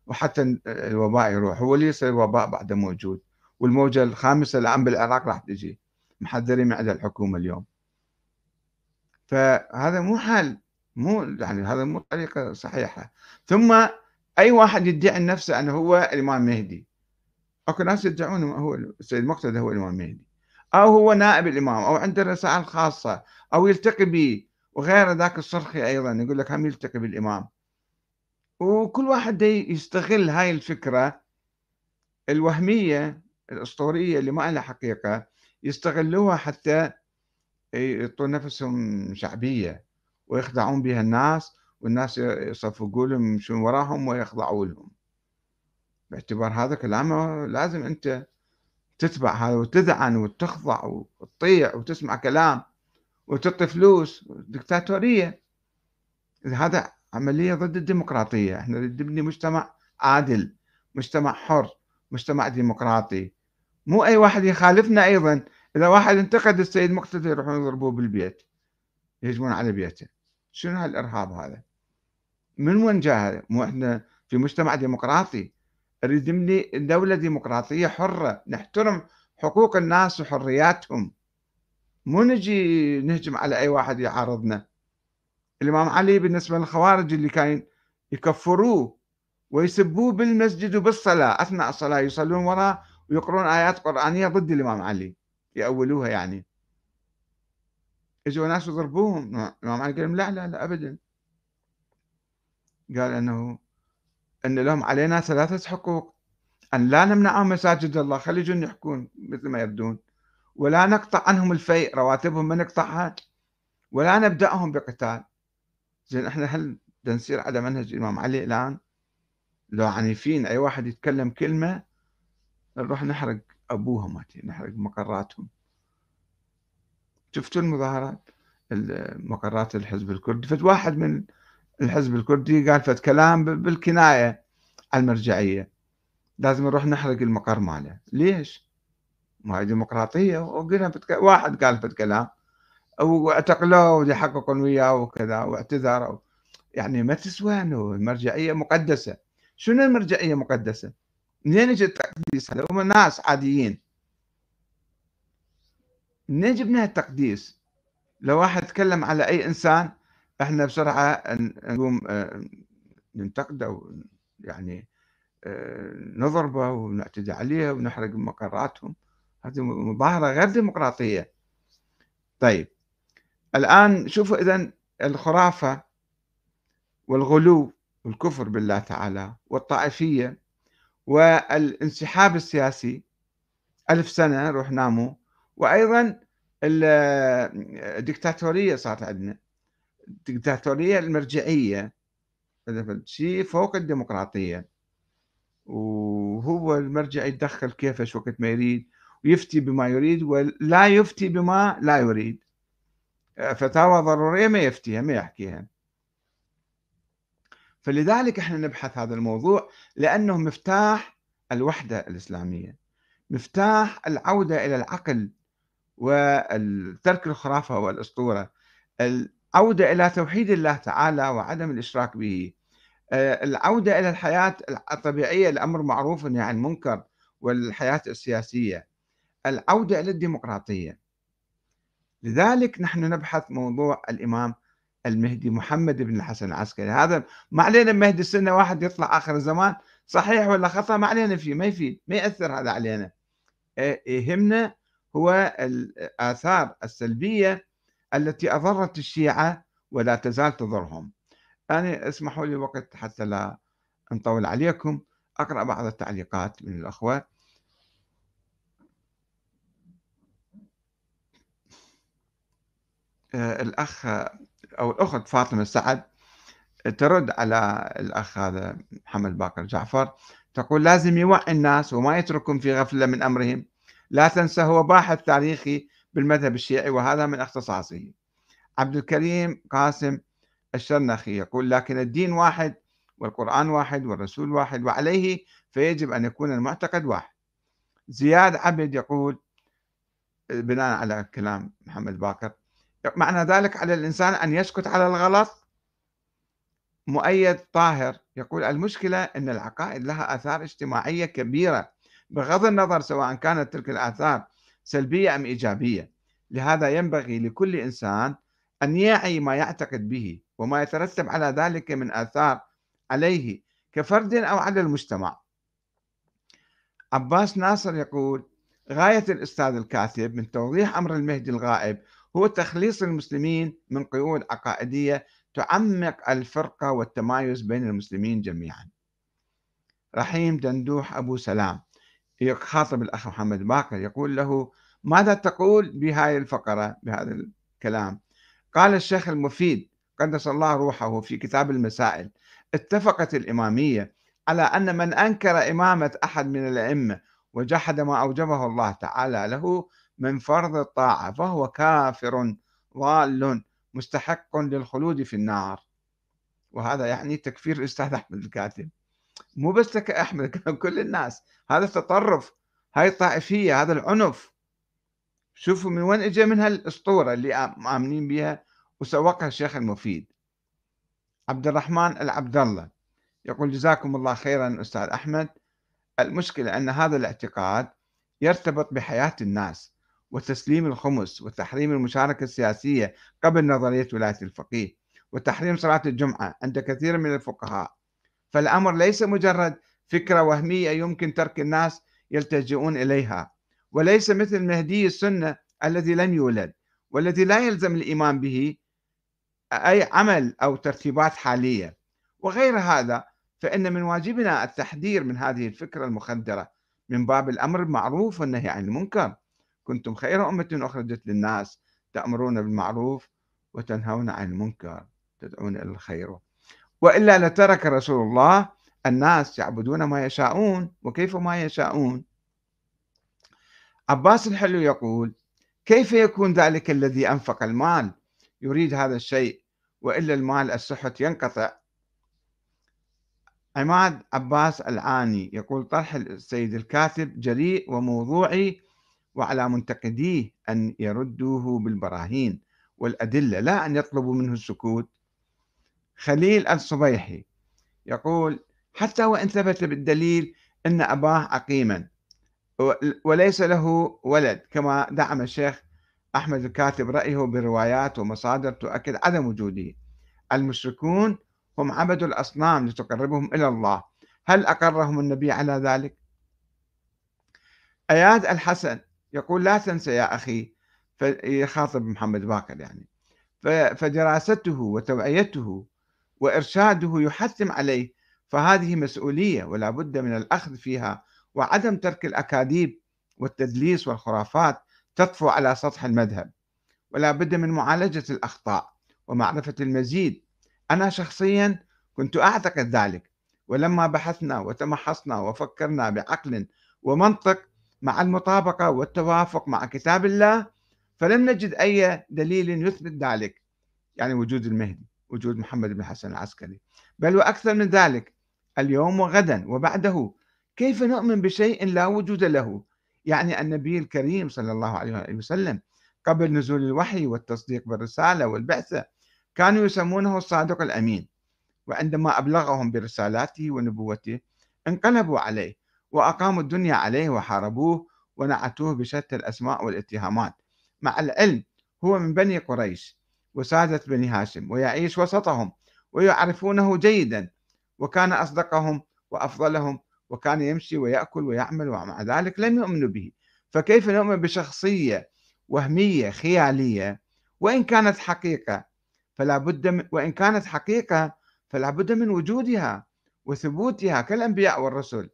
وحتى الوباء يروح هو ليس الوباء بعده موجود. والموجة الخامسة الآن بالعراق راح تجي محذرين من عند الحكومة اليوم. فهذا مو حل مو يعني هذا مو طريقة صحيحة. ثم أي واحد يدعي نفسه أنه هو الإمام مهدي. أكو ناس يدعون هو السيد مقتدى هو الإمام مهدي. أو هو نائب الإمام أو عنده رسائل خاصة أو يلتقي به. وغير ذاك الصرخي أيضا يقول لك هم يلتقي بالإمام. وكل واحد يستغل هاي الفكرة الوهمية الأسطورية اللي ما لها حقيقة يستغلوها حتى يعطون نفسهم شعبية ويخدعون بها الناس والناس يصفقوا لهم يمشون وراهم ويخضعوا لهم. باعتبار هذا كلامه لازم أنت تتبع هذا وتذعن وتخضع وتطيع وتسمع كلام. وتعطي فلوس دكتاتورية هذا عملية ضد الديمقراطية. إحنا نبني مجتمع عادل مجتمع حر مجتمع ديمقراطي. مو أي واحد يخالفنا أيضا. إذا واحد انتقد السيد مقتدى يروحون يضربوه بالبيت يهجمون على بيته. شنو هالإرهاب هذا؟ من وين جاء مو إحنا في مجتمع ديمقراطي. نريد نبني دولة ديمقراطية حرة. نحترم حقوق الناس وحرياتهم. مو نجي نهجم على أي واحد يعارضنا. الإمام علي بالنسبة للخوارج اللي كان يكفروه ويسبوه بالمسجد وبالصلاة أثناء الصلاة يصلون وراه ويقرون آيات قرآنية ضد الإمام علي يأولوها يعني. إجوا ناس يضربوهم الإمام علي قال لا لا لا أبدا. قال أنه أن لهم علينا ثلاثة حقوق أن لا نمنعهم مساجد الله خلي يجون يحكون مثل ما يردون ولا نقطع عنهم الفيء رواتبهم ما نقطعها ولا نبدأهم بقتال. زين إحنا هل نسير على منهج الإمام علي الآن؟ لو عنيفين أي واحد يتكلم كلمة نروح نحرق أبوهم نحرق مقراتهم. شفتوا المظاهرات؟ مقرات الحزب الكردي. فد واحد من الحزب الكردي قال فد كلام بالكناية على المرجعية لازم نروح نحرق المقر ماله. ليش؟ ما هي ديمقراطية وقلنا واحد قال فد كلام واعتقلوه ويحققون وياه وكذا واعتذروا يعني ما تسوى إنه المرجعية مقدسة شنو المرجعية مقدسة؟ منين اجى التقديس هذا؟ هم ناس عاديين منين جبنا التقديس؟ لو واحد تكلم على أي إنسان إحنا بسرعة نقوم آه، ننتقده يعني آه، نضربه ونعتدي عليه ونحرق مقراتهم هذه مظاهرة غير ديمقراطية. طيب الآن شوفوا اذا الخرافة والغلو والكفر بالله تعالى والطائفية والانسحاب السياسي ألف سنة روح ناموا وأيضا الدكتاتورية صارت عندنا. الدكتاتورية المرجعية شيء فوق الديمقراطية. وهو المرجع يتدخل كيفش وقت ما يريد. ويفتي بما يريد ولا يفتي بما لا يريد. فتاوى ضرورية ما يفتيها ما يحكيها. فلذلك إحنا نبحث هذا الموضوع لأنه مفتاح الوحدة الإسلامية مفتاح العودة إلى العقل وترك الخرافة والأسطورة العودة إلى توحيد الله تعالى وعدم الإشراك به آه، العودة إلى الحياة الطبيعية الأمر معروف يعني منكر والحياة السياسية. العودة إلى الديمقراطية. لذلك نحن نبحث موضوع الإمام المهدي محمد بن الحسن العسكري. هذا ما علينا مهدي السنة واحد يطلع آخر الزمان. صحيح ولا خطأ؟ ما علينا فيه ما يفيد ما يأثر هذا علينا. إيه، يهمنا هو الآثار السلبية التي أضرت الشيعة ولا تزال تضرهم. أنا اسمحوا لي وقت حتى لا نطول عليكم. أقرأ بعض التعليقات من الأخوة. الأخ أو الأخت فاطمة سعد ترد على الأخ هذا محمد باكر جعفر تقول لازم يوعي الناس وما يتركهم في غفلة من أمرهم. لا تنسى هو باحث تاريخي بالمذهب الشيعي وهذا من اختصاصه. عبد الكريم قاسم الشرنخي يقول لكن الدين واحد والقرآن واحد والرسول واحد وعليه فيجب أن يكون المعتقد واحد. زياد عبد يقول بناء على كلام محمد باكر معنى ذلك على الإنسان أن يسكت على الغلط. مؤيد طاهر يقول المشكلة أن العقائد لها آثار اجتماعية كبيرة بغض النظر سواء كانت تلك الآثار سلبية أم إيجابية. لهذا ينبغي لكل إنسان أن يعي ما يعتقد به وما يترتب على ذلك من آثار عليه كفرد أو على المجتمع. عباس ناصر يقول غاية الأستاذ الكاتب من توضيح أمر المهدي الغائب هو تخليص المسلمين من قيود عقائدية تعمق الفرقة والتمايز بين المسلمين جميعا. رحيم دندوح أبو سلام يخاطب الأخ محمد باقر يقول له ماذا تقول بهذه الفقرة بهذا الكلام؟ قال الشيخ المفيد قدس الله روحه في كتاب المسائل اتفقت الإمامية على أن من أنكر إمامة أحد من الأئمة وجحد ما أوجبه الله تعالى له من فرض الطاعة فهو كافر ضال مستحق للخلود في النار. وهذا يعني تكفير الأستاذ أحمد الكاتب. مو بس لك أحمد [LAUGHS] كل الناس. هذا التطرف هاي الطائفية هذا العنف. شوفوا من وين اجى من هالاسطوره اللي مآمنين بها وسوقها الشيخ المفيد. عبد الرحمن العبد الله. يقول جزاكم الله خيرا أستاذ أحمد. المشكلة أن هذا الاعتقاد يرتبط بحياة الناس. وتسليم الخمس وتحريم المشاركة السياسية قبل نظرية ولاية الفقيه وتحريم صلاة الجمعة عند كثير من الفقهاء. فالأمر ليس مجرد فكرة وهمية يمكن ترك الناس يلتجئون إليها وليس مثل مهدي السنة الذي لم يولد والذي لا يلزم الإيمان به أي عمل أو ترتيبات حالية. وغير هذا فإن من واجبنا التحذير من هذه الفكرة المخدرة من باب الأمر بالمعروف والنهي عن المنكر. كنتم خير أمة أخرجت للناس تأمرون بالمعروف وتنهون عن المنكر تدعون إلى الخير. وإلا لترك رسول الله الناس يعبدون ما يشاءون وكيف ما يشاءون. عباس الحلو يقول كيف يكون ذلك الذي أنفق المال؟ يريد هذا الشيء وإلا المال السحت ينقطع. عماد عباس العاني يقول طرح السيد الكاتب جريء وموضوعي وعلى منتقديه أن يردوه بالبراهين والأدلة لا أن يطلبوا منه السكوت. خليل الصبيحي يقول حتى وإن ثبت بالدليل أن أباه عقيما وليس له ولد كما دعم الشيخ أحمد الكاتب رأيه بروايات ومصادر تؤكد عدم وجوده. المشركون هم عبدوا الأصنام لتقربهم إلى الله. هل أقرهم النبي على ذلك؟ أياد الحسن يقول لا تنسى يا أخي يخاطب محمد باكر يعني. فدراسته وتوعيته وإرشاده يحتم عليه فهذه مسؤولية ولا بد من الأخذ فيها وعدم ترك الأكاذيب والتدليس والخرافات تطفو على سطح المذهب. ولا بد من معالجة الأخطاء ومعرفة المزيد. أنا شخصيا كنت أعتقد ذلك ولما بحثنا وتمحصنا وفكرنا بعقل ومنطق مع المطابقة والتوافق مع كتاب الله فلم نجد أي دليل يثبت ذلك يعني وجود المهدي وجود محمد بن حسن العسكري. بل وأكثر من ذلك اليوم وغدا وبعده كيف نؤمن بشيء لا وجود له؟ يعني النبي الكريم صلى الله عليه وسلم قبل نزول الوحي والتصديق بالرسالة والبعثة كانوا يسمونه الصادق الأمين. وعندما أبلغهم برسالاته ونبوته انقلبوا عليه. وأقاموا الدنيا عليه وحاربوه ونعتوه بشتى الأسماء والاتهامات. مع العلم هو من بني قريش وسادة بني هاشم ويعيش وسطهم ويعرفونه جيدا وكان أصدقهم وأفضلهم وكان يمشي ويأكل ويعمل ومع ذلك لم يؤمنوا به. فكيف نؤمن بشخصية وهمية خيالية؟ وإن كانت حقيقة فلا بد من وإن كانت حقيقة فلا بد من وجودها وثبوتها كالأنبياء والرسل.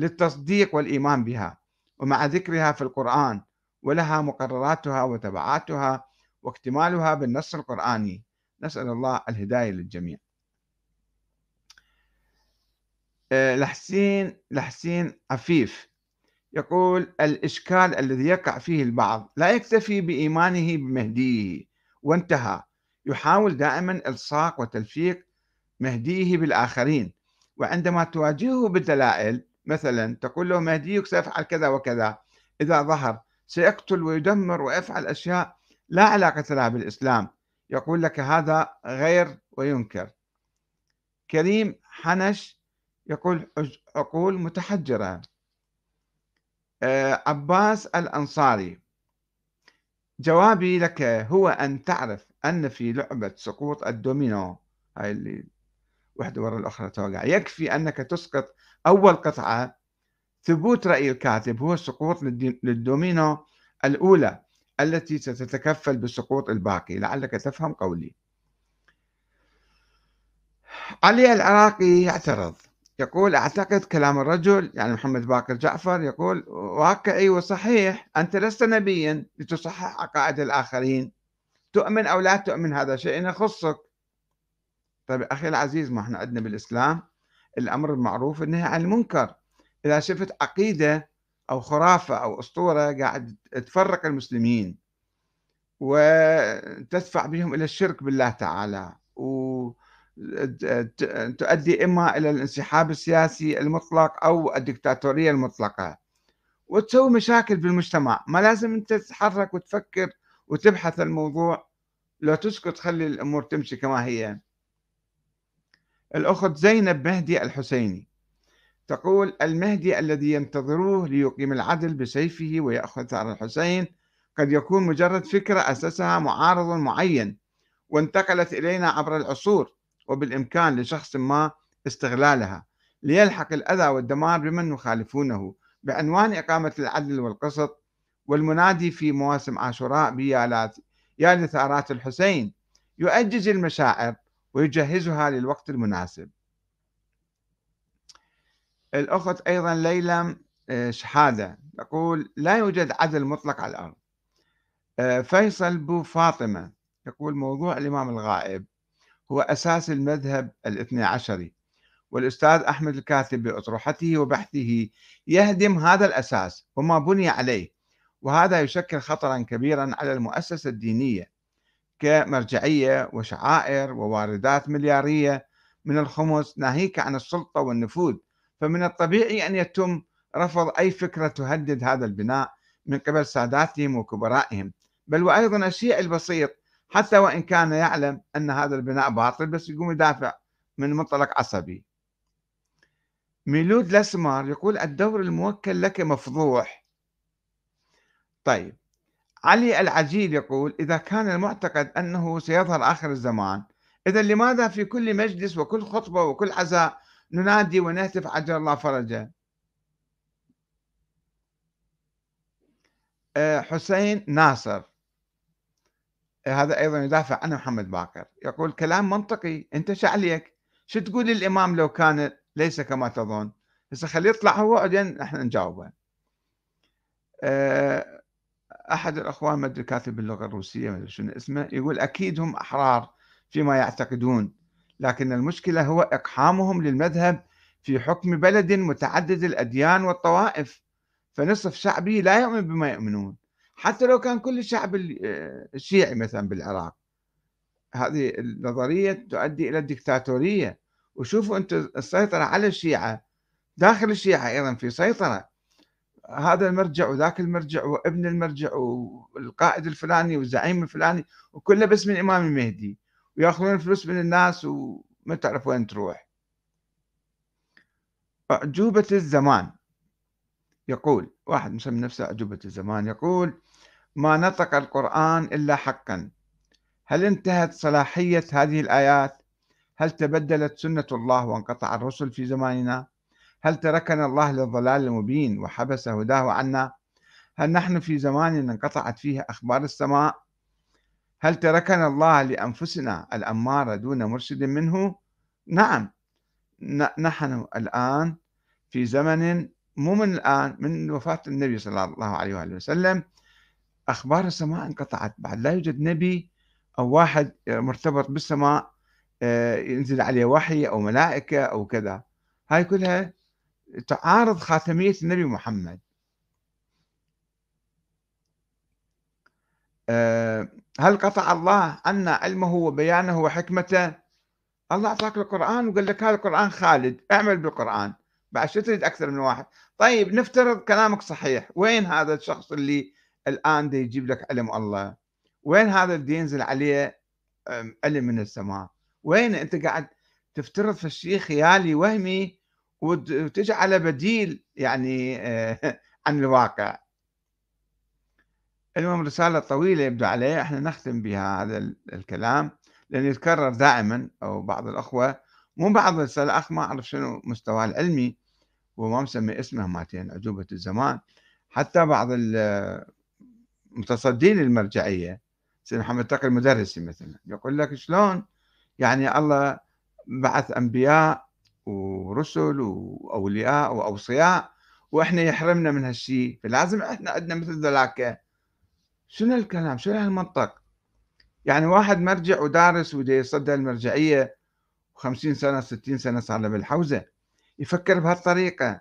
للتصديق والإيمان بها ومع ذكرها في القرآن ولها مقرراتها وتبعاتها واكتمالها بالنص القرآني. نسأل الله الهداية للجميع. آه، لحسين لحسين عفيف يقول الإشكال الذي يقع فيه البعض لا يكتفي بإيمانه بمهديه وانتهى. يحاول دائما إلصاق وتلفيق مهديه بالآخرين وعندما تواجهه بالدلائل مثلا تقول له مهديك سيفعل كذا وكذا. إذا ظهر سيقتل ويدمر ويفعل أشياء لا علاقة لها بالإسلام. يقول لك هذا غير وينكر. كريم حنش يقول عقول متحجرة آه، عباس الأنصاري. جوابي لك هو أن تعرف أن في لعبة سقوط الدومينو هاي اللي واحدة ورا الأخرى توقع. يكفي أنك تسقط أول قطعة ثبوت رأي الكاتب هو السقوط للدومينو الأولى التي ستتكفل بسقوط الباقي. لعلك تفهم قولي. علي العراقي يعترض. يقول أعتقد كلام الرجل يعني محمد باكر جعفر يقول واقعي وصحيح أنت لست نبيا لتصحح عقائد الآخرين. تؤمن أو لا تؤمن هذا شيء يخصك. طيب أخي العزيز ما إحنا عندنا بالإسلام. الأمر المعروف النهي عن المنكر. إذا شفت عقيدة أو خرافة أو أسطورة قاعد تفرق المسلمين وتدفع بهم إلى الشرك بالله تعالى وتؤدي إما إلى الانسحاب السياسي المطلق أو الدكتاتورية المطلقة. وتسوي مشاكل بالمجتمع ما لازم أنت تتحرك وتفكر وتبحث الموضوع. لو تسكت خلي الأمور تمشي كما هي. الأخت زينب مهدي الحسيني تقول المهدي الذي ينتظروه ليقيم العدل بسيفه ويأخذ ثار الحسين قد يكون مجرد فكرة أسسها معارض معين وانتقلت إلينا عبر العصور وبالإمكان لشخص ما استغلالها ليلحق الأذى والدمار بمن يخالفونه بعنوان إقامة العدل والقسط والمنادي في مواسم عاشوراء بيالات يا لثارات الحسين يؤجج المشاعر ويجهزها للوقت المناسب. الأخت أيضا ليلى آه، شحادة تقول لا يوجد عدل مطلق على الأرض. آه، فيصل بو فاطمة يقول موضوع الإمام الغائب هو أساس المذهب الاثني عشري والأستاذ أحمد الكاتب بأطروحته وبحثه يهدم هذا الأساس وما بني عليه وهذا يشكل خطرا كبيرا على المؤسسة الدينية. كمرجعية وشعائر وواردات مليارية من الخمس ناهيك عن السلطة والنفوذ. فمن الطبيعي أن يتم رفض أي فكرة تهدد هذا البناء من قبل ساداتهم وكبرائهم. بل وأيضا الشيعي البسيط حتى وإن كان يعلم أن هذا البناء باطل بس يقوم يدافع من منطلق عصبي. ميلود لسمار يقول الدور الموكل لك مفضوح. طيب علي العجيل يقول إذا كان المعتقد أنه سيظهر آخر الزمان إذا لماذا في كل مجلس وكل خطبة وكل عزاء ننادي ونهتف عجل الله فرجه؟ آه، حسين ناصر. آه، هذا أيضا يدافع عنه محمد باكر. يقول كلام منطقي. أنت شو عليك؟ شو تقول للإمام لو كان ليس كما تظن؟ هسه خليه يطلع هو بعدين إحنا نجاوبه. آه، أحد الأخوان ما ادري كاتب باللغة الروسية ما شنو اسمه يقول أكيد هم أحرار فيما يعتقدون لكن المشكلة هو إقحامهم للمذهب في حكم بلد متعدد الأديان والطوائف. فنصف شعبه لا يؤمن بما يؤمنون. حتى لو كان كل الشعب الشيعي مثلا بالعراق. هذه النظرية تؤدي إلى الدكتاتورية. وشوفوا أنتم السيطرة على الشيعة داخل الشيعة أيضا في سيطرة. هذا المرجع وذاك المرجع وابن المرجع والقائد الفلاني والزعيم الفلاني وكله بس من الامام المهدي. ويأخذون الفلوس من الناس وما تعرف وين تروح. أعجوبة الزمان. يقول واحد مسمي نفسه أعجوبة الزمان. يقول ما نطق القرآن إلا حقا. هل انتهت صلاحية هذه الآيات؟ هل تبدلت سنة الله وانقطع الرسل في زماننا؟ هل تركنا الله للضلال المبين وحبس هداه عنا؟ هل نحن في زمان انقطعت فيه أخبار السماء؟ هل تركنا الله لأنفسنا الأمارة دون مرشد منه؟ نعم. نحن الآن في زمن مو من الآن من وفاة النبي صلى الله عليه وآله وسلم. أخبار السماء انقطعت. بعد لا يوجد نبي أو واحد مرتبط بالسماء آه، ينزل عليه وحي أو ملائكة أو كذا. هاي كلها تعارض خاتمية النبي محمد. آه، هل قطع الله عنا علمه وبيانه وحكمته؟ الله أعطاك القرآن وقال لك هذا القرآن خالد اعمل بالقرآن. بعد شو تريد أكثر من واحد؟ طيب نفترض كلامك صحيح. وين هذا الشخص اللي الآن دي يجيب لك علم الله؟ وين هذا اللي ينزل عليه علم من السماء؟ وين أنت قاعد تفترض في الشيء خيالي وهمي وتجعله بديل يعني آه، [LAUGHS] عن الواقع. المهم رسالة طويلة يبدو عليها إحنا نختم بها هذا الكلام لأن يتكرر دائما أو بعض الأخوة مو بعض أخ ما أعرف شنو مستواه العلمي وما مسمي اسمه ماتين عجوبة الزمان. حتى بعض متصدين المرجعية سيد محمد تقي المدرسي مثلا يقول لك شلون؟ يعني الله بعث أنبياء ورسل وأولياء وأوصياء وإحنا يحرمنا من هالشيء فلازم إحنا عندنا مثل ذلاك شنو الكلام؟ شنو هالمنطق؟ يعني واحد مرجع ودارس ودي يصدى المرجعية وخمسين سنة ستين سنة صار له بالحوزة يفكر بهالطريقة.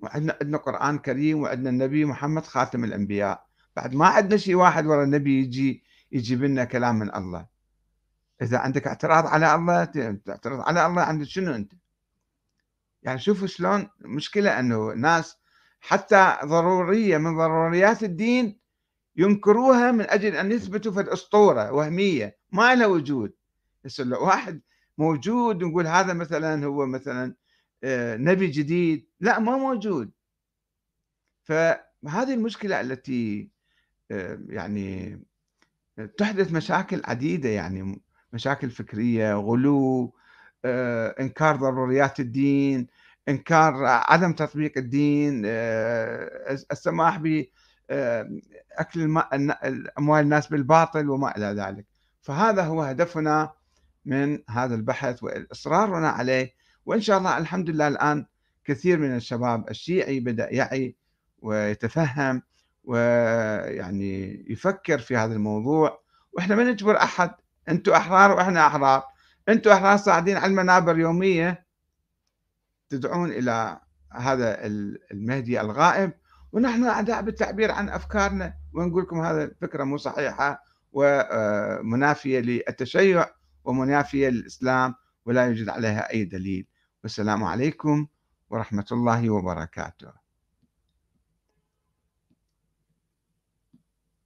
وعندنا عندنا قرآن كريم وعندنا النبي محمد خاتم الأنبياء. بعد ما عندنا شيء واحد ورا النبي يجي يجيب لنا كلام من الله. إذا عندك اعتراض على الله تعترض على الله عندك شنو أنت؟ يعني شوفوا شلون مشكلة أنه ناس حتى ضرورية من ضروريات الدين ينكروها من أجل أن يثبتوا في الأسطورة وهمية ما لها وجود. لو واحد موجود نقول هذا مثلا هو مثلا آه، نبي جديد لا ما موجود. فهذه المشكلة التي آه، يعني تحدث مشاكل عديدة يعني مشاكل فكرية غلو آه، إنكار ضروريات الدين إنكار عدم تطبيق الدين السماح ب أكل أموال الناس بالباطل وما إلى ذلك. فهذا هو هدفنا من هذا البحث وإصرارنا عليه. وإن شاء الله الحمد لله الآن كثير من الشباب الشيعي بدأ يعي ويتفهم ويعني يفكر في هذا الموضوع. وإحنا ما نجبر أحد أنتم أحرار وإحنا أحرار. أنتم احرار صاعدين على المنابر يومية تدعون إلى هذا المهدي الغائب ونحن أعداء بالتعبير عن أفكارنا ونقول لكم هذا الفكرة مو صحيحة ومنافيه للتشيع ومنافية للإسلام ولا يوجد عليها أي دليل. والسلام عليكم ورحمة الله وبركاته.